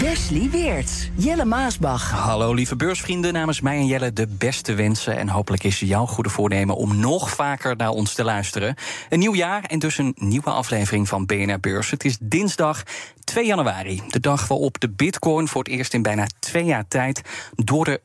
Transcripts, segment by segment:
Wesley Weerts, Jelle Maasbach. Hallo lieve beursvrienden, namens mij en Jelle de beste wensen. En hopelijk is jouw goede voornemen om nog vaker naar ons te luisteren. Een nieuw jaar en dus een nieuwe aflevering van BNR Beurs. Het is dinsdag 2 januari, de dag waarop de bitcoin voor het eerst in bijna twee jaar tijd door de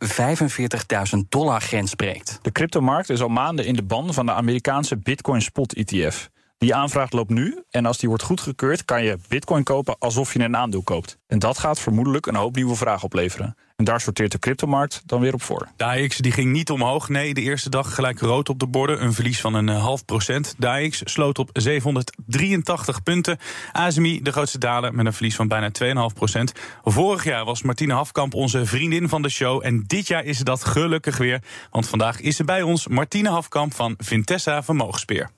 45.000 dollar grens breekt. De cryptomarkt is al maanden in de ban van de Amerikaanse Bitcoin Spot ETF. Die aanvraag loopt nu en als die wordt goedgekeurd... kan je bitcoin kopen alsof je een aandeel koopt. En dat gaat vermoedelijk een hoop nieuwe vragen opleveren. En daar sorteert de cryptomarkt dan weer op voor. De AX die ging niet omhoog. Nee, de eerste dag gelijk rood op de borden. Een verlies van een eh, half procent. De AX sloot op 783 punten. ASMI de grootste daler met een verlies van bijna 2,5 procent. Vorig jaar was Martine Hafkamp onze vriendin van de show. En dit jaar is ze dat gelukkig weer. Want vandaag is ze bij ons Martine Hafkamp van Vintessa Vermogenspeer.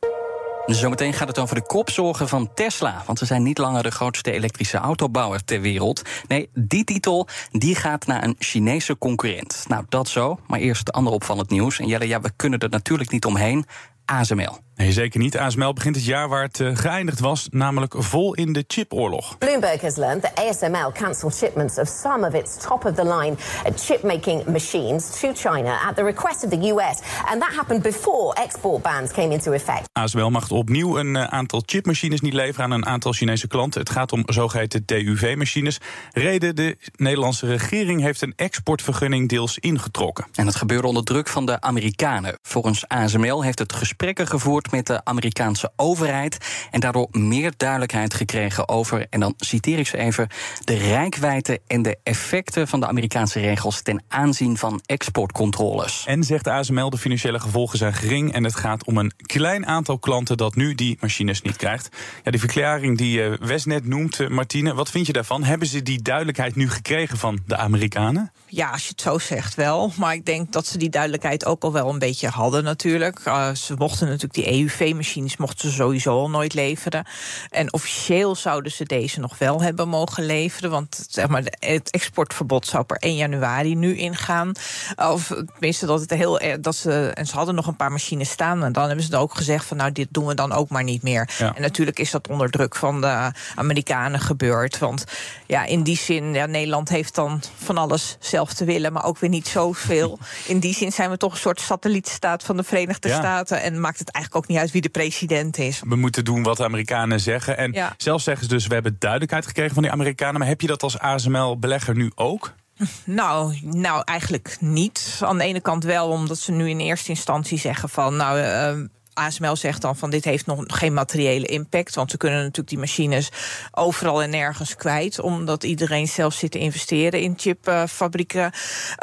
Zometeen gaat het over de kopzorgen van Tesla. Want ze zijn niet langer de grootste elektrische autobouwer ter wereld. Nee, die titel die gaat naar een Chinese concurrent. Nou, dat zo. Maar eerst ander opvallend nieuws. En Jelle, ja, we kunnen er natuurlijk niet omheen. ASML. Nee, zeker niet. ASML begint het jaar waar het uh, geëindigd was, namelijk vol in de chipoorlog. Bloomberg has learned that ASML cancelled shipments of some of its top-of-the-line chip-making machines to China at the request of the US. And that happened before export bans came into effect. ASML mag opnieuw een uh, aantal chipmachines niet leveren aan een aantal Chinese klanten. Het gaat om zogeheten TUV-machines. Reden, de Nederlandse regering heeft een exportvergunning deels ingetrokken. En het gebeurde onder druk van de Amerikanen. Volgens ASML heeft het gesprekken gevoerd met de Amerikaanse overheid. En daardoor meer duidelijkheid gekregen over, en dan citeer ik ze even, de rijkwijde en de effecten van de Amerikaanse regels ten aanzien van exportcontroles. En zegt de ASML, de financiële gevolgen zijn gering. En het gaat om een klein aantal klanten dat nu die machines niet krijgt. Ja, die verklaring die uh, Wes net noemt, uh, Martine, wat vind je daarvan? Hebben ze die duidelijkheid nu gekregen van de Amerikanen? Ja, als je het zo zegt wel. Maar ik denk dat ze die duidelijkheid ook al wel een beetje hadden natuurlijk. Uh, ze mochten natuurlijk die EUV-machines mochten ze sowieso al nooit leveren. En officieel zouden ze deze nog wel hebben mogen leveren. Want zeg maar, het exportverbod zou per 1 januari nu ingaan. Of tenminste, dat het heel dat ze. En ze hadden nog een paar machines staan. En dan hebben ze ook gezegd van nou, dit doen we dan ook maar niet meer. Ja. En natuurlijk is dat onder druk van de Amerikanen gebeurd. Want ja, in die zin, ja, Nederland heeft dan van alles zelf te willen, maar ook weer niet zoveel. In die zin zijn we toch een soort satellietstaat van de Verenigde ja. Staten. En maakt het eigenlijk ook niet uit wie de president is. We moeten doen wat de Amerikanen zeggen. En ja. zelfs zeggen ze dus, we hebben duidelijkheid gekregen van die Amerikanen. Maar heb je dat als ASML-belegger nu ook? Nou, nou, eigenlijk niet. Aan de ene kant wel, omdat ze nu in eerste instantie zeggen van... nou, uh, ASML zegt dan van dit heeft nog geen materiële impact. Want we kunnen natuurlijk die machines overal en nergens kwijt. Omdat iedereen zelf zit te investeren in chipfabrieken.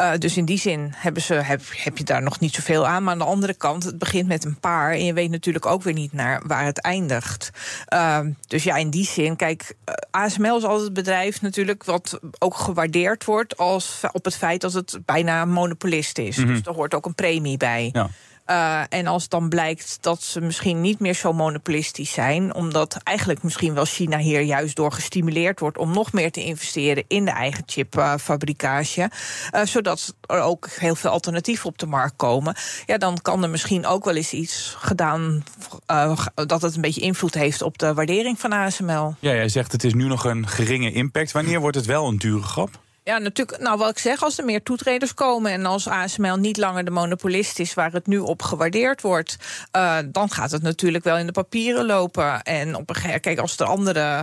Uh, dus in die zin hebben ze, heb, heb je daar nog niet zoveel aan. Maar aan de andere kant, het begint met een paar. En je weet natuurlijk ook weer niet naar waar het eindigt. Uh, dus ja, in die zin, kijk, ASML is altijd het bedrijf natuurlijk wat ook gewaardeerd wordt als op het feit dat het bijna monopolist is. Mm -hmm. Dus er hoort ook een premie bij. Ja. Uh, en als dan blijkt dat ze misschien niet meer zo monopolistisch zijn, omdat eigenlijk misschien wel China hier juist door gestimuleerd wordt om nog meer te investeren in de eigen chipfabricage, uh, zodat er ook heel veel alternatieven op de markt komen, ja, dan kan er misschien ook wel eens iets gedaan uh, dat het een beetje invloed heeft op de waardering van ASML. Ja, jij zegt het is nu nog een geringe impact. Wanneer wordt het wel een dure grap? Ja, natuurlijk. Nou, wat ik zeg, als er meer toetreders komen en als ASML niet langer de monopolist is waar het nu op gewaardeerd wordt, uh, dan gaat het natuurlijk wel in de papieren lopen. En op een gegeven kijk, als er andere eh,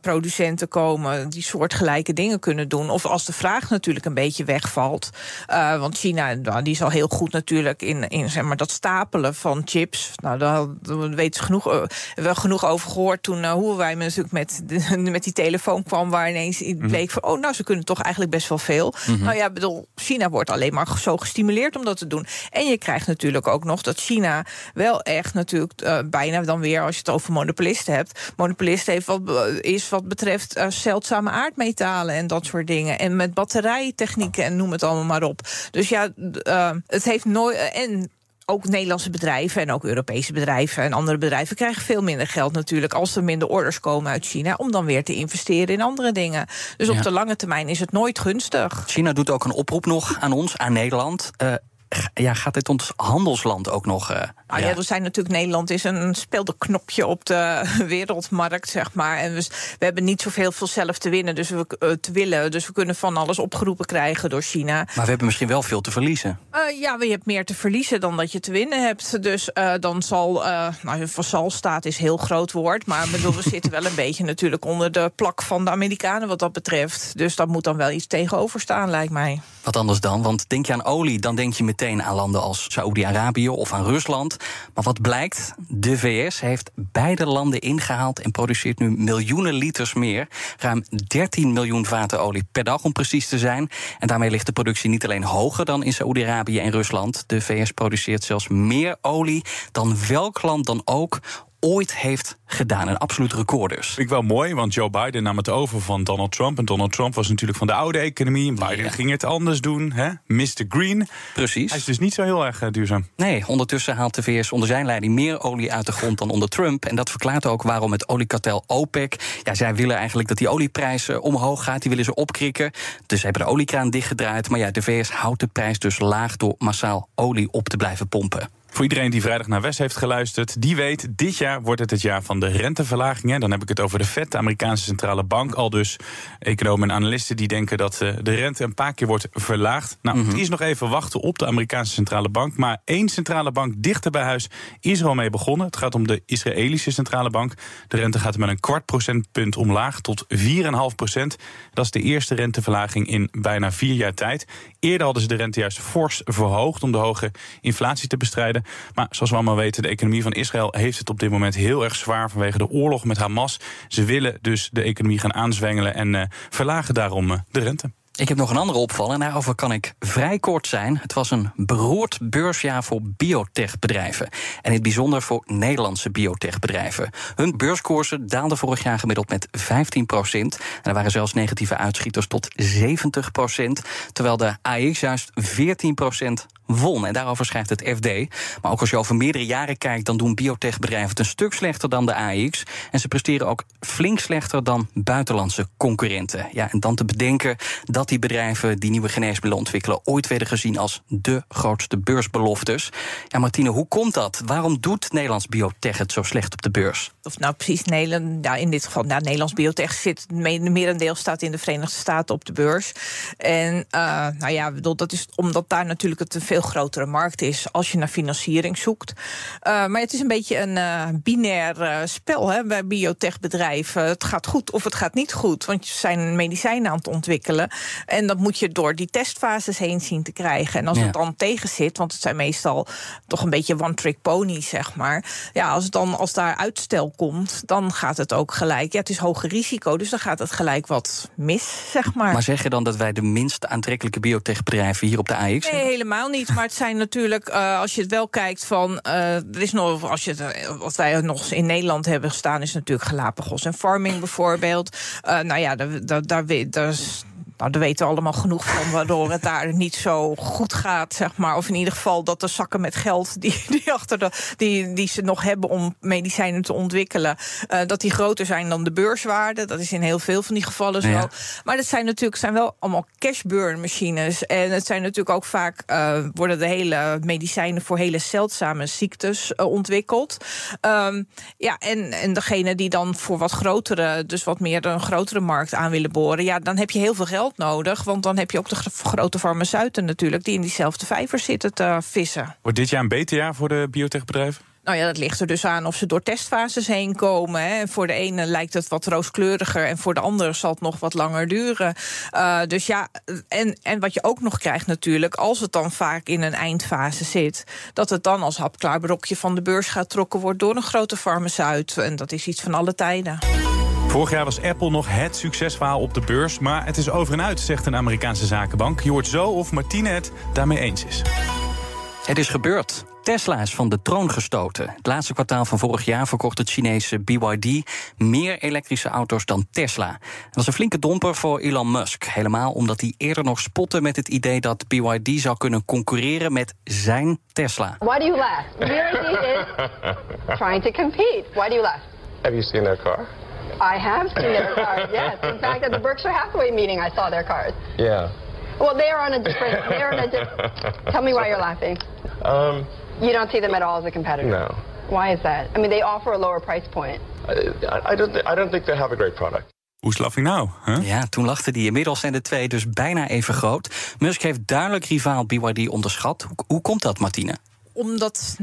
producenten komen die soortgelijke dingen kunnen doen. Of als de vraag natuurlijk een beetje wegvalt. Uh, want China nou, die is al heel goed natuurlijk in, in zeg maar, dat stapelen van chips. Nou, daar weten ze genoeg, uh, we genoeg over gehoord toen hoe wij natuurlijk met, de, met die telefoon kwam, waar ineens mhm. bleek van oh, nou, ze kunnen toch eigenlijk best wel veel. Mhm. Nou ja, bedoel, China wordt alleen maar zo gestimuleerd om dat te doen. En je krijgt natuurlijk ook nog dat China wel echt natuurlijk bijna dan weer, als je het over monopolisten hebt, monopolisten heeft wat is wat betreft uh, zeldzame aardmetalen en dat soort dingen. En met batterijtechnieken en noem het allemaal maar op. Dus ja, uh, het heeft nooit. en ook Nederlandse bedrijven en ook Europese bedrijven en andere bedrijven krijgen veel minder geld natuurlijk als er minder orders komen uit China om dan weer te investeren in andere dingen. Dus op de lange termijn is het nooit gunstig. China doet ook een oproep nog aan ons, aan Nederland. Uh, ja, gaat dit ons handelsland ook nog. Uh, ah, ja. er zijn natuurlijk Nederland is een speelde knopje op de wereldmarkt, zeg maar. En we, we hebben niet zoveel veel zelf te winnen, dus we uh, te willen. Dus we kunnen van alles opgeroepen krijgen door China. Maar we hebben misschien wel veel te verliezen. Uh, ja, je hebt meer te verliezen dan dat je te winnen hebt. Dus dan zal. nou, staat is heel groot woord. Maar bedoel, we zitten wel een beetje natuurlijk onder de plak van de Amerikanen wat dat betreft. Dus dat moet dan wel iets tegenover staan, lijkt mij. Wat anders dan? Want denk je aan olie, dan denk je meteen aan landen als Saoedi-Arabië of aan Rusland. Maar wat blijkt? De VS heeft beide landen ingehaald en produceert nu miljoenen liters meer. Ruim 13 miljoen vaten olie per dag om precies te zijn. En daarmee ligt de productie niet alleen hoger dan in Saoedi-Arabië en Rusland. De VS produceert zelfs meer olie dan welk land dan ook ooit heeft gedaan. Een absoluut record dus. Vind ik wel mooi, want Joe Biden nam het over van Donald Trump. En Donald Trump was natuurlijk van de oude economie. Biden ging het anders doen, hè? Mr. Green. Precies. Hij is dus niet zo heel erg uh, duurzaam. Nee, ondertussen haalt de VS onder zijn leiding meer olie uit de grond dan onder Trump. En dat verklaart ook waarom het oliekartel OPEC... ja, zij willen eigenlijk dat die olieprijs omhoog gaat. Die willen ze opkrikken. Dus ze hebben de oliekraan dichtgedraaid. Maar ja, de VS houdt de prijs dus laag door massaal olie op te blijven pompen. Voor iedereen die vrijdag naar West heeft geluisterd, die weet, dit jaar wordt het het jaar van de renteverlagingen. Dan heb ik het over de Fed, de Amerikaanse centrale bank. Al dus economen en analisten die denken dat eh, de rente een paar keer wordt verlaagd. Nou, het mhm. is nog even wachten op de Amerikaanse centrale bank. Maar één centrale bank dichter bij huis is er al mee begonnen. Het gaat om de Israëlische centrale bank. De rente gaat met een kwart procentpunt omlaag tot 4,5 procent. Dat is de eerste renteverlaging in bijna vier jaar tijd. Eerder hadden ze de rente juist fors verhoogd om de hoge inflatie te bestrijden. Maar zoals we allemaal weten, de economie van Israël heeft het op dit moment heel erg zwaar vanwege de oorlog met Hamas. Ze willen dus de economie gaan aanzwengelen en uh, verlagen daarom uh, de rente. Ik heb nog een andere opval en daarover kan ik vrij kort zijn. Het was een beroerd beursjaar voor biotechbedrijven. En in het bijzonder voor Nederlandse biotechbedrijven. Hun beurskoersen daalden vorig jaar gemiddeld met 15 procent. En er waren zelfs negatieve uitschieters tot 70 procent. Terwijl de AX juist 14 procent won. En daarover schrijft het FD. Maar ook als je over meerdere jaren kijkt, dan doen biotechbedrijven het een stuk slechter dan de AX. En ze presteren ook flink slechter dan buitenlandse concurrenten. Ja, en dan te bedenken dat die bedrijven die nieuwe geneesmiddelen ontwikkelen ooit werden gezien als de grootste beursbeloftes. Ja, Martine, hoe komt dat? Waarom doet Nederlands biotech het zo slecht op de beurs? Of nou precies Nederland, ja, in dit geval, nou, Nederlands biotech zit, merendeel staat in de Verenigde Staten op de beurs. En uh, nou ja, bedoel, dat is omdat daar natuurlijk het veel grotere markt is als je naar financiering zoekt. Uh, maar het is een beetje een uh, binair spel hè, bij biotechbedrijven. Het gaat goed of het gaat niet goed. Want je zijn medicijnen aan het ontwikkelen. En dat moet je door die testfases heen zien te krijgen. En als het dan tegen zit, want het zijn meestal toch een beetje one-trick ponies, zeg maar. Ja, als, het dan, als daar uitstel komt, dan gaat het ook gelijk. Ja, het is hoger risico, dus dan gaat het gelijk wat mis, zeg maar. Maar zeg je dan dat wij de minst aantrekkelijke biotechbedrijven hier op de AX Nee, helemaal niet. Maar het zijn natuurlijk, uh, als je het wel kijkt van. Uh, er is nog, als je het, eh, wat wij nog in Nederland hebben gestaan, is natuurlijk Galapagos en farming bijvoorbeeld. Uh, nou ja, daar, daar, daar, daar nou, daar weten we allemaal genoeg van, waardoor het daar niet zo goed gaat, zeg maar. Of in ieder geval dat de zakken met geld die, die, achter de, die, die ze nog hebben om medicijnen te ontwikkelen, uh, dat die groter zijn dan de beurswaarde. Dat is in heel veel van die gevallen zo. Maar dat zijn natuurlijk zijn wel allemaal cashburn machines. En het zijn natuurlijk ook vaak uh, worden de hele medicijnen voor hele zeldzame ziektes uh, ontwikkeld. Um, ja, en, en degene die dan voor wat grotere, dus wat meer een grotere markt aan willen boren, ja, dan heb je heel veel geld nodig. Want dan heb je ook de grote farmaceuten natuurlijk... die in diezelfde vijver zitten te vissen. Wordt dit jaar een beter jaar voor de biotechbedrijven? Nou ja, dat ligt er dus aan of ze door testfases heen komen. Hè. Voor de ene lijkt het wat rooskleuriger en voor de andere zal het nog wat langer duren. Uh, dus ja, en, en wat je ook nog krijgt natuurlijk, als het dan vaak in een eindfase zit, dat het dan als hapklaar brokje van de beurs gaat trokken wordt door een grote farmaceut. En dat is iets van alle tijden. Vorig jaar was Apple nog het succesverhaal op de beurs. Maar het is over en uit, zegt een Amerikaanse zakenbank. Je hoort zo of Martine het daarmee eens is. Het is gebeurd. Tesla is van de troon gestoten. Het laatste kwartaal van vorig jaar verkocht het Chinese BYD meer elektrische auto's dan Tesla. Dat was een flinke domper voor Elon Musk. Helemaal omdat hij eerder nog spotte met het idee dat BYD zou kunnen concurreren met zijn Tesla. Why do you laugh? BYD is trying to compete. Why do you laugh? Have you seen their car? I have seen their cars, yes. In fact, at the Berkshire Hathaway meeting, I saw their cars. Yeah. Well, they are on a different. They're on a different. Tell me why you're laughing. Um, You don't see them at all as a competitor. no. Why is that? I mean, they offer a lower price point. I, I, don't, I don't think they have a great product. Hoe is laughing nou? Huh? Ja, toen lachten die. Inmiddels zijn de twee dus bijna even groot. Musk heeft duidelijk rivaal BYD onderschat. Hoe, hoe komt dat, Martine? Omdat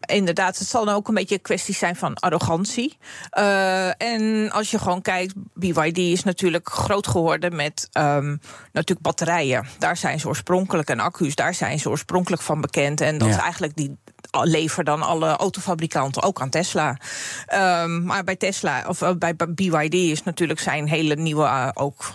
inderdaad, het zal dan ook een beetje een kwestie zijn van arrogantie. Uh, en als je gewoon kijkt, BYD is natuurlijk groot geworden met um, natuurlijk batterijen. Daar zijn ze oorspronkelijk en accu's, daar zijn ze oorspronkelijk van bekend. En dat Ja. is eigenlijk die lever dan alle autofabrikanten ook aan Tesla. Um, maar bij Tesla of uh, bij BYD is natuurlijk zijn hele nieuwe uh, ook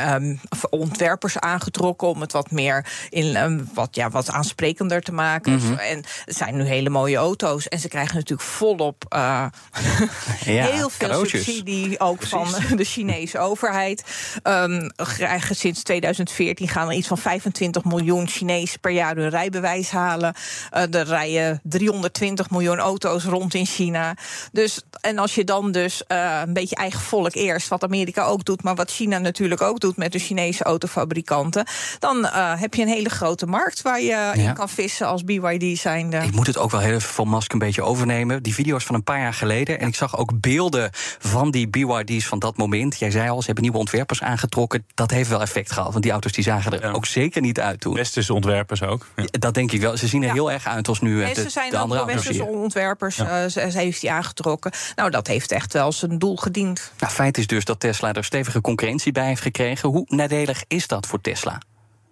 um, ontwerpers aangetrokken om het wat meer in um, wat, ja, wat aansprekender te maken. Mhm. En het zijn nu hele mooie auto's. En ze krijgen natuurlijk volop uh, Ja, heel veel cadeautjes. subsidie ook van de Chinese overheid. Um, krijgen sinds 2014 gaan er iets van 25 miljoen Chinezen per jaar hun rijbewijs halen. Uh, er rijden 320 miljoen auto's rond in China. Dus, en als je dan dus uh, een beetje eigen volk eerst, wat Amerika ook doet, maar wat China natuurlijk ook doet met de Chinese autofabrikanten, dan uh, heb je een hele grote markt waar je Ja. in kan vissen als BYD zijnde. Ik moet het ook wel heel even van Musk een beetje overnemen. Die video's van een paar jaar geleden. En ik zag ook beelden van die BYD's van dat moment. Jij zei al, ze hebben nieuwe ontwerpers aangetrokken. Dat heeft wel effect gehad. Want die auto's die zagen er Ja. ook zeker niet uit toen. Westerse ontwerpers ook. Ja. Dat denk ik wel. Ze zien er Ja. heel erg uit als nu eh, ze zijn de andere westerse ontwerpers, Ja. eh, ze, ze heeft die aangetrokken. Nou, dat heeft echt wel zijn doel gediend. Nou, feit is dus dat Tesla er stevige concurrentie bij heeft gekregen. Hoe nadelig is dat voor Tesla?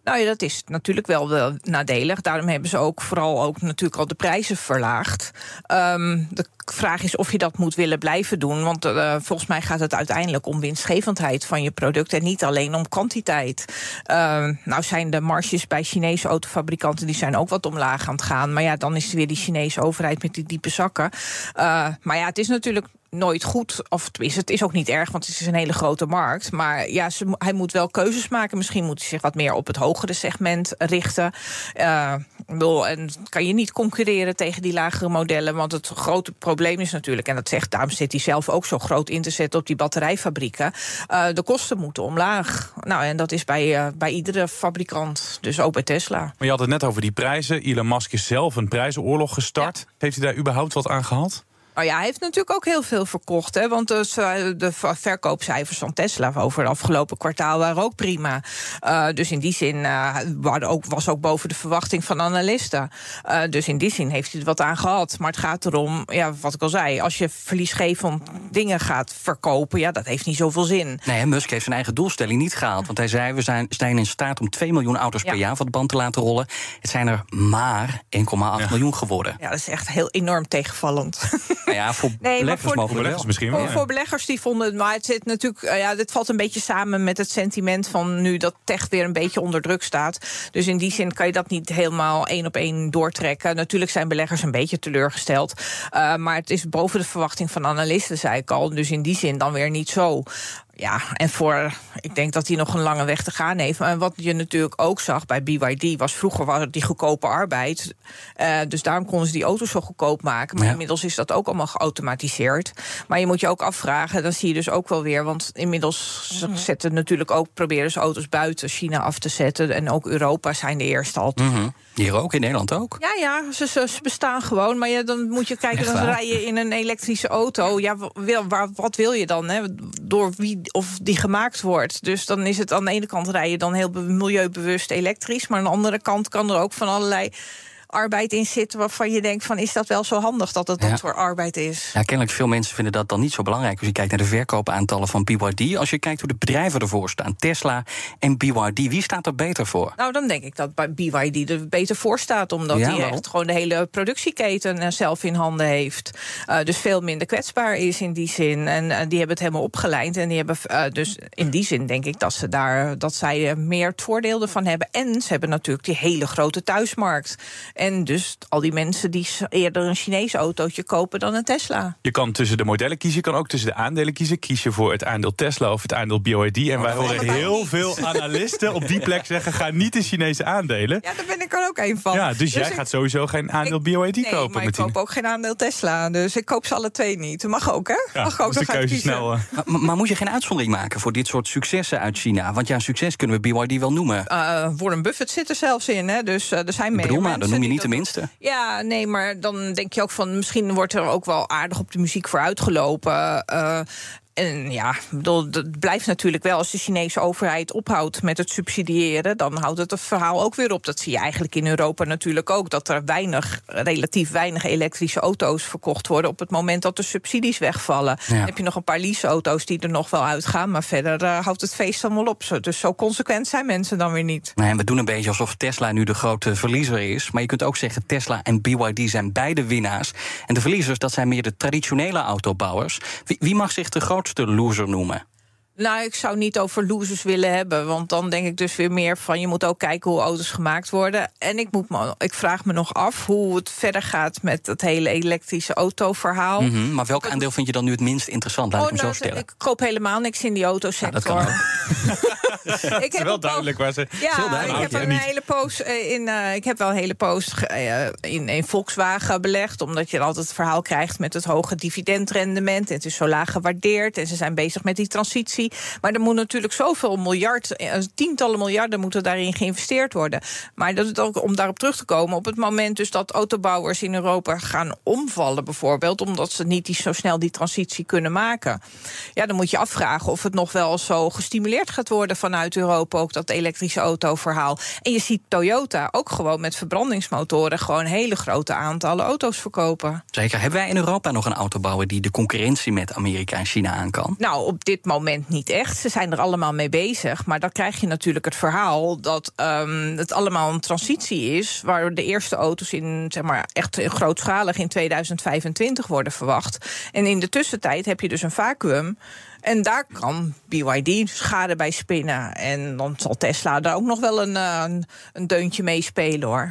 Nou ja, dat is natuurlijk wel, wel nadelig. Daarom hebben ze ook vooral ook natuurlijk al de prijzen verlaagd. Um, de vraag is of je dat moet willen blijven doen. Want uh, volgens mij gaat het uiteindelijk om winstgevendheid van je product en niet alleen om kwantiteit. Uh, nou zijn de marges bij Chinese autofabrikanten die zijn ook wat omlaag aan het gaan. Maar ja, dan is weer die Chinese overheid met die diepe zakken. Uh, maar ja, het is natuurlijk nooit goed. Of tenminste, het is ook niet erg, want het is een hele grote markt. Maar ja, ze, hij moet wel keuzes maken. Misschien moet hij zich wat meer op het hogere segment richten. Uh, bedoel, en kan je niet concurreren tegen die lagere modellen. Want het grote probleem is natuurlijk, en dat zegt, daarom zit hij zelf ook zo groot in te zetten op die batterijfabrieken. Uh, de kosten moeten omlaag. Nou, en dat is bij, uh, bij iedere fabrikant. Dus ook bij Tesla. Maar je had het net over die prijzen. Elon Musk is zelf een prijzenoorlog gestart. Ja. Heeft hij daar überhaupt wat aan gehad? Nou ja, hij heeft natuurlijk ook heel veel verkocht. Hè, want dus, uh, de verkoopcijfers van Tesla over het afgelopen kwartaal waren ook prima. Uh, dus in die zin uh, ook, was ook boven de verwachting van analisten. Uh, dus in die zin heeft hij er wat aan gehad. Maar het gaat erom, ja, wat ik al zei, als je verliesgevend dingen gaat verkopen, ja, dat heeft niet zoveel zin. Nee, Musk heeft zijn eigen doelstelling niet gehaald. Want hij zei, we zijn, zijn in staat om 2 miljoen auto's ja. per jaar van de band te laten rollen. Het zijn er maar 1,8 ja. miljoen geworden. Ja, dat is echt heel enorm tegenvallend. Nou ja, voor nee, beleggers voor, mogen beleggers misschien wel. Voor, voor, beleggers die vonden het, maar het zit natuurlijk, ja, dit valt een beetje samen met het sentiment van nu dat tech weer een beetje onder druk staat. Dus in die zin kan je dat niet helemaal één op één doortrekken. Natuurlijk zijn beleggers een beetje teleurgesteld, uh, maar het is boven de verwachting van analisten, zei ik al. Dus in die zin dan weer niet zo. Ja, en voor, ik denk dat hij nog een lange weg te gaan heeft. Maar wat je natuurlijk ook zag bij BYD was vroeger was het die goedkope arbeid. Uh, dus daarom konden ze die auto's zo goedkoop maken. Maar ja. inmiddels is dat ook allemaal geautomatiseerd. Maar je moet je ook afvragen, dan zie je dus ook wel weer. Want inmiddels Mhm. zetten natuurlijk ook, proberen ze auto's buiten China af te zetten. En ook Europa zijn de eerste al. Mm -hmm. Hier ook, in Nederland ook? Ja, ja, ze, ze, ze bestaan gewoon. Maar ja, dan moet je kijken, dan rij je in een elektrische auto. Ja, wil, wat wil je dan? Hè? Door wie of die gemaakt wordt. Dus dan is het aan de ene kant rijden dan heel milieubewust elektrisch. Maar aan de andere kant kan er ook van allerlei arbeid in zit waarvan je denkt van is dat wel zo handig dat het Ja. dat voor arbeid is? Ja, kennelijk veel mensen vinden dat dan niet zo belangrijk. Als je kijkt naar de verkoopaantallen van BYD. Als je kijkt hoe de bedrijven ervoor staan, Tesla en BYD, wie staat er beter voor? Nou, dan denk ik dat BYD er beter voor staat. Omdat Ja, hij echt gewoon de hele productieketen eh, zelf in handen heeft. Eh, dus veel minder kwetsbaar is in die zin. En eh, die hebben het helemaal opgeleid. En die hebben dus in die zin denk ik dat ze daar dat zij er meer het voordeel ervan hebben. En ze hebben natuurlijk die hele grote thuismarkt. En dus al die mensen die eerder een Chinees autootje kopen dan een Tesla. Je kan tussen de modellen kiezen, je kan ook tussen de aandelen kiezen. Kies je voor het aandeel Tesla of het aandeel BYD. En wij horen heel niet. veel analisten op die plek zeggen... ga niet de Chinese aandelen. Ja, daar ben ik er ook een van. Ja, dus, jij ik- gaat sowieso geen aandeel ik- BYD nee, kopen, maar ik koop ook geen aandeel Tesla. Dus ik koop ze alle twee niet. Dat mag ook, hè? Ja, mag ook dus de keuze snel. eh. Maar, maar moet je geen uitzondering maken voor dit soort successen uit China? Want ja, succes kunnen we BYD wel noemen. Eh, Warren Buffett zit er zelfs in, hè? Dus eh, er zijn meer bedoel maar, mensen niet de dat- minste. Ja, nee, maar dan denk je ook van... misschien wordt er ook wel aardig op de muziek voor uitgelopen. En ja, bedoel, het blijft natuurlijk wel als de Chinese overheid ophoudt met het subsidiëren, dan houdt het het verhaal ook weer op. Dat zie je eigenlijk in Europa natuurlijk ook. Dat er weinig, relatief weinig elektrische auto's verkocht worden op het moment dat de subsidies wegvallen. Ja. Dan heb je nog een paar leaseauto's die er nog wel uitgaan, maar verder eh, houdt het feest allemaal op. Zo- Dus zo consequent zijn mensen dan weer niet. Nee, en we doen een beetje alsof Tesla nu de grote verliezer is. Maar je kunt ook zeggen, Tesla en BYD zijn beide winnaars. En de verliezers, dat zijn meer de traditionele autobouwers. Wie, wie mag zich de grootste loser noemen? Nou, ik zou niet over losers willen hebben. Want dan denk ik dus weer meer van... je moet ook kijken hoe auto's gemaakt worden. En ik, moet me, ik vraag me nog af hoe het verder gaat... met het hele elektrische autoverhaal. Mhm, maar welk aandeel vind je dan nu het minst interessant? Laat ik hem zo nou, stellen. ik koop helemaal niks in die autosector. Ja, dat kan ik heb wel duidelijk waar ze... Ja, duidelijk. ik heb een hele poos eh, in. eh, ik heb wel een hele poos eh, in, in Volkswagen belegd. Omdat je altijd het verhaal krijgt met het hoge dividendrendement. En het is zo laag gewaardeerd. En ze zijn bezig met die transitie. Maar er moet natuurlijk zoveel miljard, eh, tientallen miljarden moeten daarin geïnvesteerd worden. Maar dat is ook om daarop terug te komen. Op het moment dus dat autobouwers in Europa gaan omvallen, bijvoorbeeld, omdat ze niet die, zo snel die transitie kunnen maken. Ja, dan moet je afvragen of het nog wel zo gestimuleerd gaat worden vanuit Europa, ook dat elektrische autoverhaal. En je ziet Toyota ook gewoon met verbrandingsmotoren gewoon hele grote aantallen auto's verkopen. Zeker. Hebben wij in Europa nog een autobouwer die de concurrentie met Amerika en China aan kan? Nou, op dit moment niet echt. Ze zijn er allemaal mee bezig. Maar dan krijg je natuurlijk het verhaal dat ehm, het allemaal een transitie is. Waar de eerste auto's in, zeg maar, echt grootschalig in 2025 worden verwacht. En in de tussentijd heb je dus een vacuüm. En daar kan BYD schade bij spinnen. En dan zal Tesla daar ook nog wel een, eh, een, deuntje mee spelen hoor.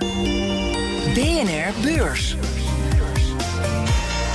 BNR Beurs.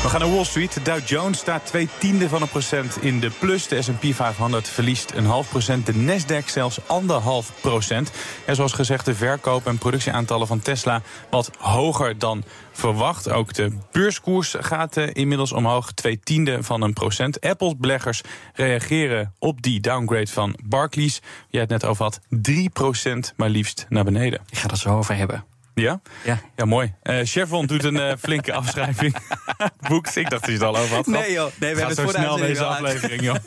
We gaan naar Wall Street. Dow Jones staat twee tiende van een procent in de plus. De S&P 500 verliest een half procent. De Nasdaq zelfs anderhalf procent. En zoals gezegd, de verkoop- en productieaantallen van Tesla wat hoger dan verwacht. Ook de beurskoers gaat eh, inmiddels omhoog. Twee tiende van een procent. Apple's beleggers reageren op die downgrade van Barclays. Jij het net over had. 3 procent maar liefst naar beneden. Ik ga het zo over hebben. Ja? Ja. Ja, mooi. Eh, Chevron doet een eh, flinke afschrijving. Boekt. Ik dacht dat je het al over had. Nee, joh. Nee, we Gaat hebben het zo snel deze aflevering, joh.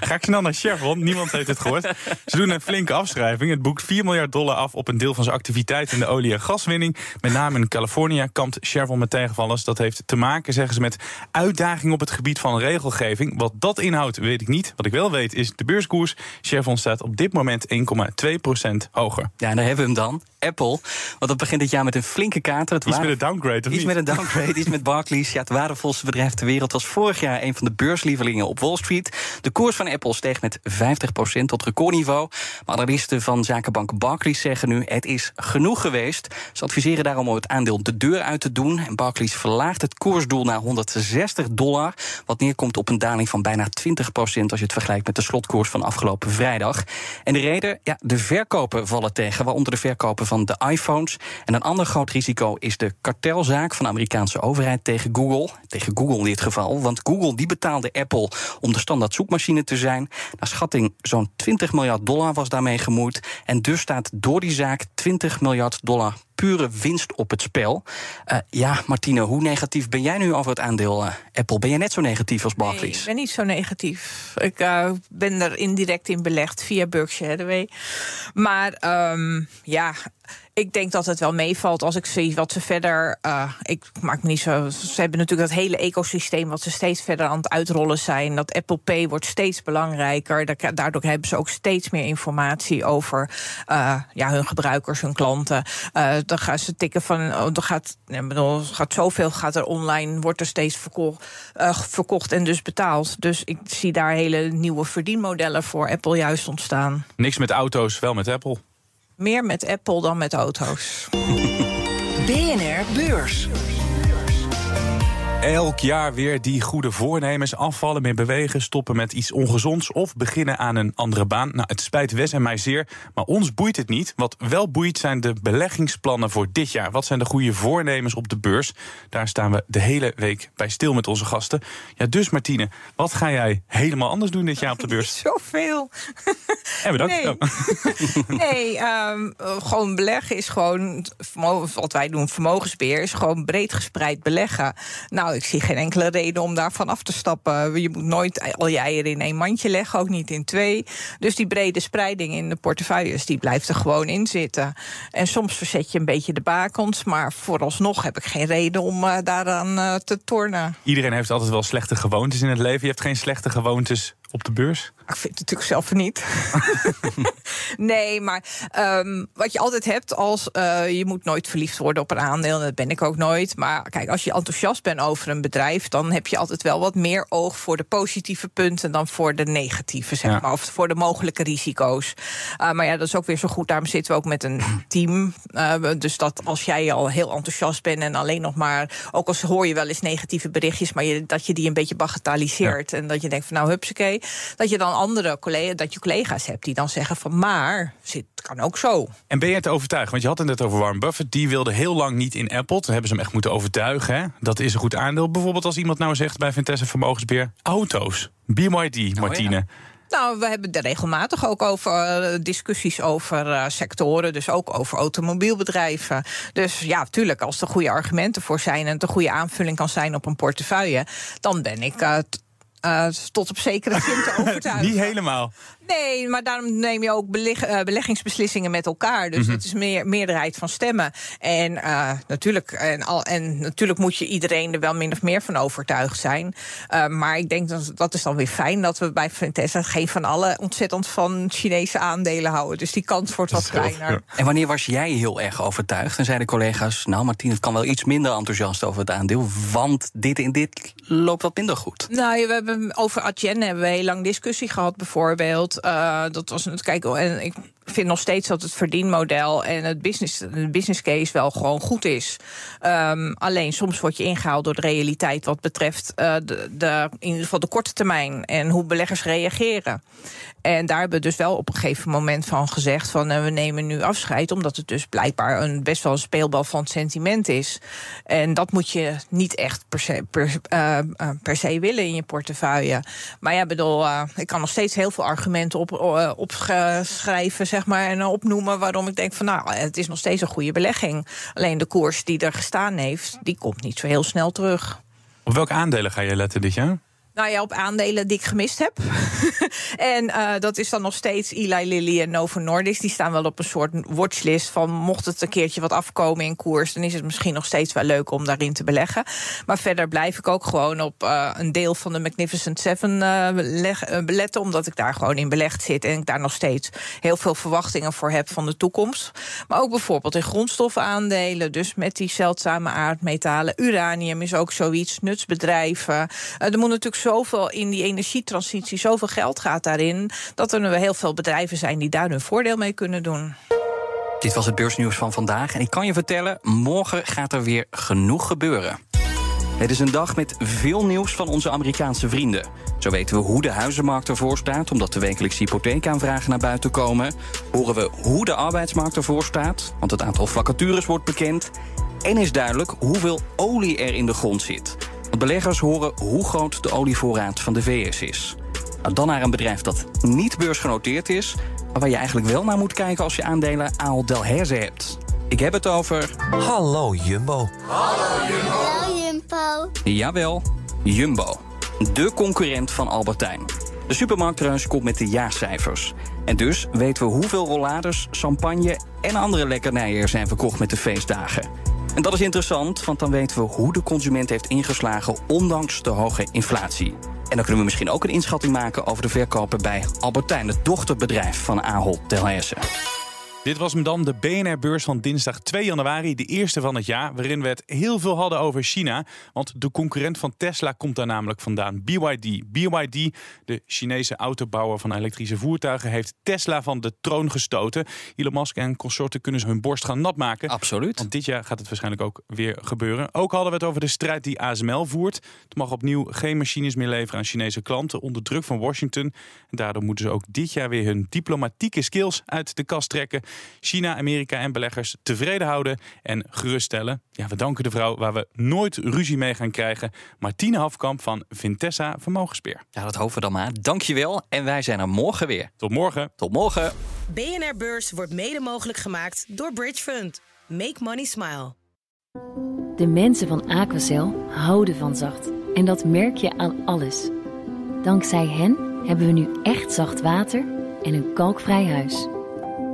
Ga ik snel naar Chevron. Niemand heeft het gehoord. Ze doen een flinke afschrijving. Het boekt 4 miljard dollar af op een deel van zijn activiteit in de olie- en gaswinning. Met name in Californië kampt Chevron met tegenvallers. Dat heeft te maken, zeggen ze, met uitdagingen op het gebied van regelgeving. Wat dat inhoudt, weet ik niet. Wat ik wel weet, is de beurskoers. Chevron staat op dit moment 1,2% hoger. Ja, en daar hebben we hem dan. Apple. Want dat begint dit jaar met een flinke kater. Het Iets met een downgrade, of Iets niet? met een downgrade, iets met Barclays. Ja, het waardevolste bedrijf ter wereld was vorig jaar een van de beurslievelingen op Wall Street. De koers van Apple steeg met 50% tot recordniveau. Maar analisten van zakenbank Barclays zeggen nu: het is genoeg geweest. Ze adviseren daarom om het aandeel de deur uit te doen. En Barclays verlaagt het koersdoel naar 160 dollar. Wat neerkomt op een daling van bijna 20% als je het vergelijkt met de slotkoers van afgelopen vrijdag. En de reden, ja, de verkopen vallen tegen, waaronder de van de iPhones. En een ander groot risico is de kartelzaak van de Amerikaanse overheid tegen Google. Tegen Google in dit geval, want Google die betaalde Apple om de standaard zoekmachine te zijn. Naar schatting zo'n 20 miljard dollar was daarmee gemoeid. En dus staat door die zaak 20 miljard dollar pure winst op het spel. Uh, ja, Martine, hoe negatief ben jij nu over het aandeel uh, Apple? Ben jij net zo negatief als Barclays? Ik ben niet zo negatief. Ik uh, ben er indirect in belegd via Berkshire Hathaway. Maar um, ja, ik denk dat het wel meevalt als ik zie wat ze verder. Uh, ik maak me niet zo. Ze hebben natuurlijk dat hele ecosysteem wat ze steeds verder aan het uitrollen zijn. Dat Apple Pay wordt steeds belangrijker. Daardoor hebben ze ook steeds meer informatie over uh, ja, hun gebruikers, hun klanten. Uh, dan gaan ze tikken van. Er gaat, ik gaat zoveel gaat er online, wordt er steeds verkocht en dus betaald. Dus ik zie daar hele nieuwe verdienmodellen voor Apple juist ontstaan. Niks met auto's, wel met Apple. Meer met Apple dan met auto's. BNR Beurs. Elk jaar weer die goede voornemens. Afvallen, meer bewegen, stoppen met iets ongezonds of beginnen aan een andere baan. Nou, het spijt Wes en mij zeer, maar ons boeit het niet. Wat wel boeit zijn de beleggingsplannen voor dit jaar. Wat zijn de goede voornemens op de beurs? Daar staan we de hele week bij stil met onze gasten. Ja, dus Martine, wat ga jij helemaal anders doen dit jaar op de beurs? Zoveel. En bedankt. Nee, nee um, gewoon beleggen is gewoon, wat wij doen, vermogensbeheer, is gewoon breed gespreid beleggen. Nou, ik zie geen enkele reden om daarvan af te stappen. Je moet nooit al je eieren in één mandje leggen, ook niet in twee. Dus die brede spreiding in de portefeuilles, die blijft er gewoon in zitten. En soms verzet je een beetje de bakens, maar vooralsnog heb ik geen reden om uh, daaraan uh, te tornen. Iedereen heeft altijd wel slechte gewoontes in het leven. Je hebt geen slechte gewoontes op de beurs? Ik vind het natuurlijk zelf niet. nee, maar um, wat je altijd hebt als uh, je moet nooit verliefd worden op een aandeel, dat ben ik ook nooit. Maar kijk, als je enthousiast bent over een bedrijf, dan heb je altijd wel wat meer oog voor de positieve punten dan voor de negatieve, zeg ja. maar, of voor de mogelijke risico's. Uh, maar ja, dat is ook weer zo goed. Daarom zitten we ook met een team. Uh, dus dat als jij al heel enthousiast bent en alleen nog maar, ook als hoor je wel eens negatieve berichtjes, maar je, dat je die een beetje bagatelliseert ja. en dat je denkt van nou, hupsakee, dat je dan andere collega's, dat je collega's hebt die dan zeggen van maar, het kan ook zo. En ben je het overtuigd? Want je had het net over Warren Buffett, die wilde heel lang niet in Apple. Toen hebben ze hem echt moeten overtuigen. Hè? Dat is een goed aandeel. Bijvoorbeeld als iemand nou zegt bij Vitesse Vermogensbeheer, auto's. BYD, Martine. Oh, ja. Nou, we hebben er regelmatig ook over uh, discussies over uh, sectoren, dus ook over automobielbedrijven. Dus ja, tuurlijk, als er goede argumenten voor zijn en het een goede aanvulling kan zijn op een portefeuille, dan ben ik uh, uh, tot op zekere zin te overtuigen. Niet helemaal. Nee, maar daarom neem je ook beleg, uh, beleggingsbeslissingen met elkaar. Dus mm -hmm. het is meer meerderheid van stemmen. En, uh, natuurlijk, en, al, en natuurlijk moet je iedereen er wel min of meer van overtuigd zijn. Uh, maar ik denk dat dat is dan weer fijn dat we bij Ventessa geen van alle ontzettend van Chinese aandelen houden. Dus die kans wordt wat kleiner. Ja. En wanneer was jij heel erg overtuigd? En zeiden collega's, nou Martien, het kan wel iets minder enthousiast over het aandeel. Want dit en dit loopt wat minder goed. Nou, we hebben over Adyen hebben we heel lang discussie gehad, bijvoorbeeld. Uh, dat was het kijken. En ik vind nog steeds dat het verdienmodel en het business, de business case wel gewoon goed is. Um, alleen soms word je ingehaald door de realiteit wat betreft uh, de, in ieder geval de korte termijn en hoe beleggers reageren. En daar hebben we dus wel op een gegeven moment van gezegd: van uh, we nemen nu afscheid, omdat het dus blijkbaar een best wel een speelbal van sentiment is. En dat moet je niet echt per se, per, uh, per se willen in je portefeuille. Maar ja, bedoel, ik kan nog steeds heel veel argumenten op, opschrijven zeg maar, en opnoemen waarom ik denk van nou, het is nog steeds een goede belegging. Alleen de koers die er gestaan heeft, die komt niet zo heel snel terug. Op welke aandelen ga je letten dit jaar? Nou ja, op aandelen die ik gemist heb. en uh, dat is dan nog steeds Eli Lilly en Novo Nordisk. Die staan wel op een soort watchlist van mocht het een keertje wat afkomen in koers, dan is het misschien nog steeds wel leuk om daarin te beleggen. Maar verder blijf ik ook gewoon op uh, een deel van de Magnificent Seven uh, beletten, omdat ik daar gewoon in belegd zit en ik daar nog steeds heel veel verwachtingen voor heb van de toekomst. Maar ook bijvoorbeeld in grondstofaandelen, dus met die zeldzame aardmetalen. Uranium is ook zoiets, nutsbedrijven. er moet natuurlijk zoveel in die energietransitie, zoveel geld gaat daarin, dat er nu heel veel bedrijven zijn die daar hun voordeel mee kunnen doen. Dit was het beursnieuws van vandaag. En ik kan je vertellen, morgen gaat er weer genoeg gebeuren. Het is een dag met veel nieuws van onze Amerikaanse vrienden. Zo weten we hoe de huizenmarkt ervoor staat, omdat de wekelijkse hypotheekaanvragen naar buiten komen. Horen we hoe de arbeidsmarkt ervoor staat, want het aantal vacatures wordt bekend. En is duidelijk hoeveel olie er in de grond zit. Want beleggers horen hoe groot de olievoorraad van de VS is. Nou, dan naar een bedrijf dat niet beursgenoteerd is, maar waar je eigenlijk wel naar moet kijken als je aandelen Aal Delhaize hebt. Ik heb het over... Hallo Jumbo. Hallo Jumbo. Jawel, Jumbo. De concurrent van Albertijn. De supermarktreus komt met de jaarcijfers. En dus weten we hoeveel rollades, champagne en andere lekkernijen er zijn verkocht met de feestdagen. En dat is interessant, want dan weten we hoe de consument heeft ingeslagen ondanks de hoge inflatie. En dan kunnen we misschien ook een inschatting maken over de verkopen bij Albertijn, het dochterbedrijf van Ahold Delhaize. Dit was hem dan de BNR-beurs van dinsdag 2 januari, de eerste van het jaar, waarin we het heel veel hadden over China. Want de concurrent van Tesla komt daar namelijk vandaan, BYD. BYD, de Chinese autobouwer van elektrische voertuigen, heeft Tesla van de troon gestoten. Elon Musk en consorten kunnen ze hun borst gaan nat maken. Absoluut. Want dit jaar gaat het waarschijnlijk ook weer gebeuren. Ook hadden we het over de strijd die ASML voert. Het mag opnieuw geen machines meer leveren aan Chinese klanten onder druk van Washington. En daardoor moeten ze ook dit jaar weer hun diplomatieke skills uit de kast trekken. China, Amerika en beleggers tevreden houden en geruststellen. Ja, we danken de vrouw waar we nooit ruzie mee gaan krijgen. Martine Hafkamp van Vintessa Vermogensbeheer. Ja, dat hopen we dan maar. Dankjewel. En wij zijn er morgen weer. Tot morgen. Tot morgen. BNR Beurs wordt mede mogelijk gemaakt door Bridge Fund. Make money smile. De mensen van Aquacel houden van zacht. En dat merk je aan alles. Dankzij hen hebben we nu echt zacht water en een kalkvrij huis.